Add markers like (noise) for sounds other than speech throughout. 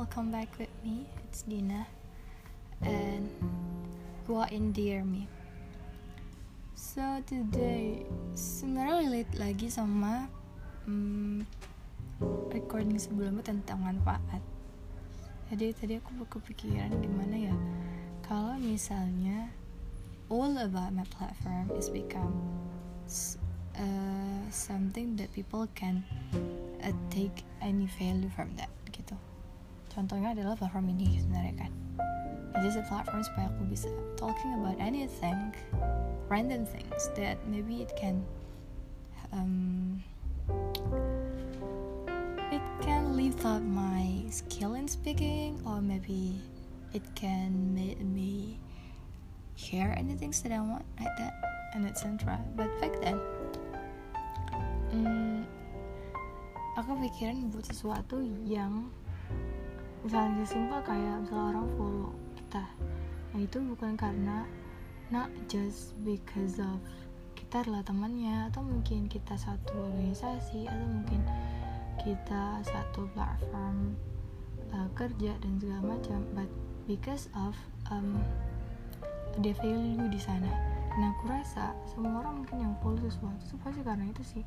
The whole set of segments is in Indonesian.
welcome back with me. It's Dina, and you are in Dear Me. So today sebenarnya relate lagi sama hmm, recording sebelumnya tentang manfaat. Jadi tadi aku kepikiran gimana ya kalau misalnya all about my platform is become uh, something that people can uh, take any value from that gitu. Contohnya adalah platform ini sebenarnya kan. It's just a platform supaya aku bisa talking about anything, random things that maybe it can um, it can lift up my skill in speaking or maybe it can make me share anything that I want like that and etc. But back then, um, aku pikiran buat sesuatu yang misalnya simpel kayak misalnya orang follow kita. Nah itu bukan karena not just because of kita adalah temannya atau mungkin kita satu organisasi atau mungkin kita satu platform uh, kerja dan segala macam but because of um, ada value di sana. Dan aku rasa semua orang mungkin yang follow sesuatu itu pasti karena itu sih.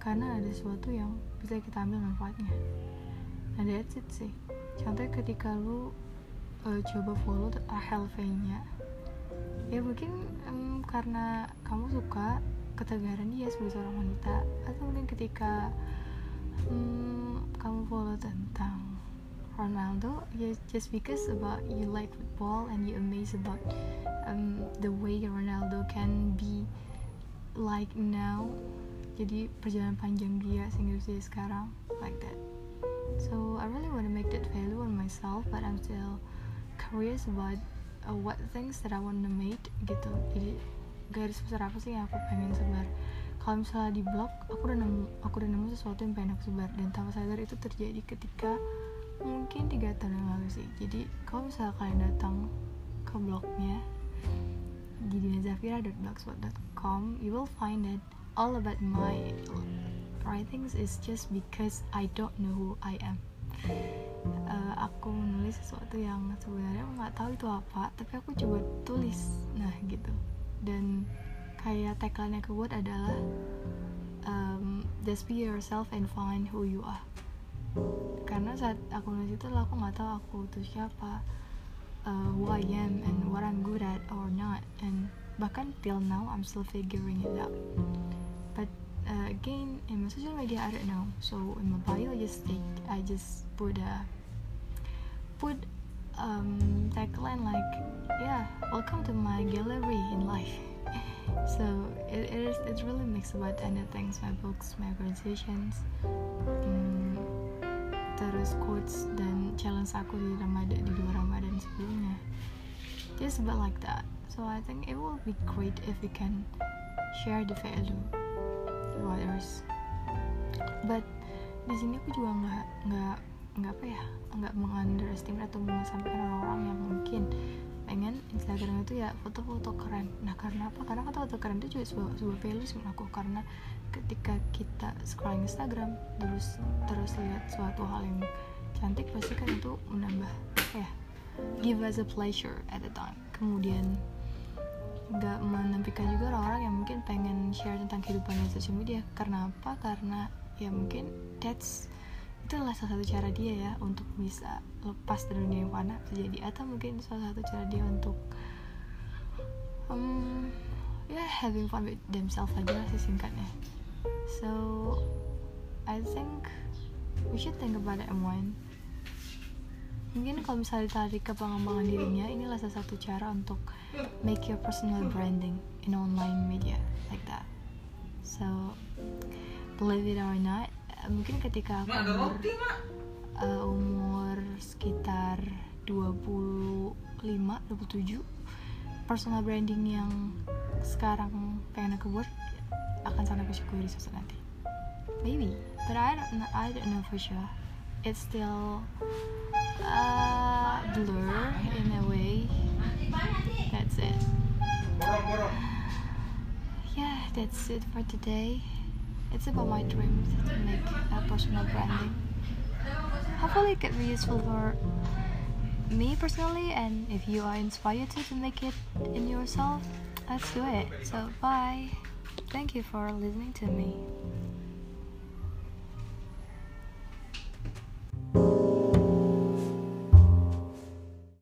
Karena ada sesuatu yang bisa kita ambil manfaatnya. Nah that's it sih contohnya ketika lu uh, coba follow HLV nya ya mungkin um, karena kamu suka ketegaran dia sebagai seorang wanita atau mungkin ketika um, kamu follow tentang Ronaldo ya just because about you like football and you amazed about um, the way Ronaldo can be like now. Jadi perjalanan panjang dia sehingga bisa sekarang like that so I really want to make that value on myself but I'm still curious about uh, what things that I want to make gitu. Jadi garis besar apa sih yang aku pengen sebar? Kalau misalnya di blog aku udah nemu aku udah nemu sesuatu yang pengen aku sebar dan tanpa sadar itu terjadi ketika mungkin tiga tahun yang lalu sih. Jadi kalau misalnya kalian datang ke blognya di dinazafira.blogspot.com you will find that all about my writings is just because I don't know who I am. Uh, aku menulis sesuatu yang sebenarnya aku nggak tahu itu apa tapi aku coba tulis. Nah gitu. Dan kayak tagline aku buat adalah um, just be yourself and find who you are. Karena saat aku nulis itu aku nggak tahu aku tuh siapa uh, who I am and what I'm good at or not. And bahkan till now I'm still figuring it out uh, again in my social media I don't know. So in my bio I just take, I just put a put um, tagline like yeah welcome to my gallery in life. (laughs) So it, it is it's really mixed about anything my books my organizations um, terus quotes dan challenge aku di Ramadan di dua Ramadan sebelumnya. Just about like that. So I think it will be great if we can share the value to others but di sini aku juga nggak nggak nggak apa ya nggak mengunderestimate atau mengesampingkan orang-orang yang mungkin pengen Instagram itu ya foto-foto keren. Nah karena apa? Karena foto-foto keren itu juga sebuah, sebuah value sih aku karena ketika kita scrolling Instagram terus terus lihat suatu hal yang cantik pasti kan itu menambah ya give us a pleasure at the time. Kemudian nggak menampilkan juga orang-orang yang mungkin pengen share tentang kehidupannya di sosial media. Karena apa? Karena ya mungkin that's itulah salah satu cara dia ya untuk bisa lepas dari dunia yang fana terjadi atau mungkin salah satu cara dia untuk um, ya yeah, having fun with themselves aja lah sih singkatnya. So I think we should think about it one mungkin kalau misalnya ditarik ke pengembangan dirinya inilah salah satu cara untuk make your personal branding in online media like that. So believe it or not mungkin ketika aku umur uh, umur sekitar 25 27 personal branding yang sekarang pengen aku buat akan sangat bersyukuri suatu nanti. Maybe but I don't know, I don't know for sure it's still uh, blur in a way. That's it. Yeah that's it for today. It's about my dreams to make a personal branding. Hopefully it can be useful for me personally and if you are inspired to, to make it in yourself let's do it. So bye. Thank you for listening to me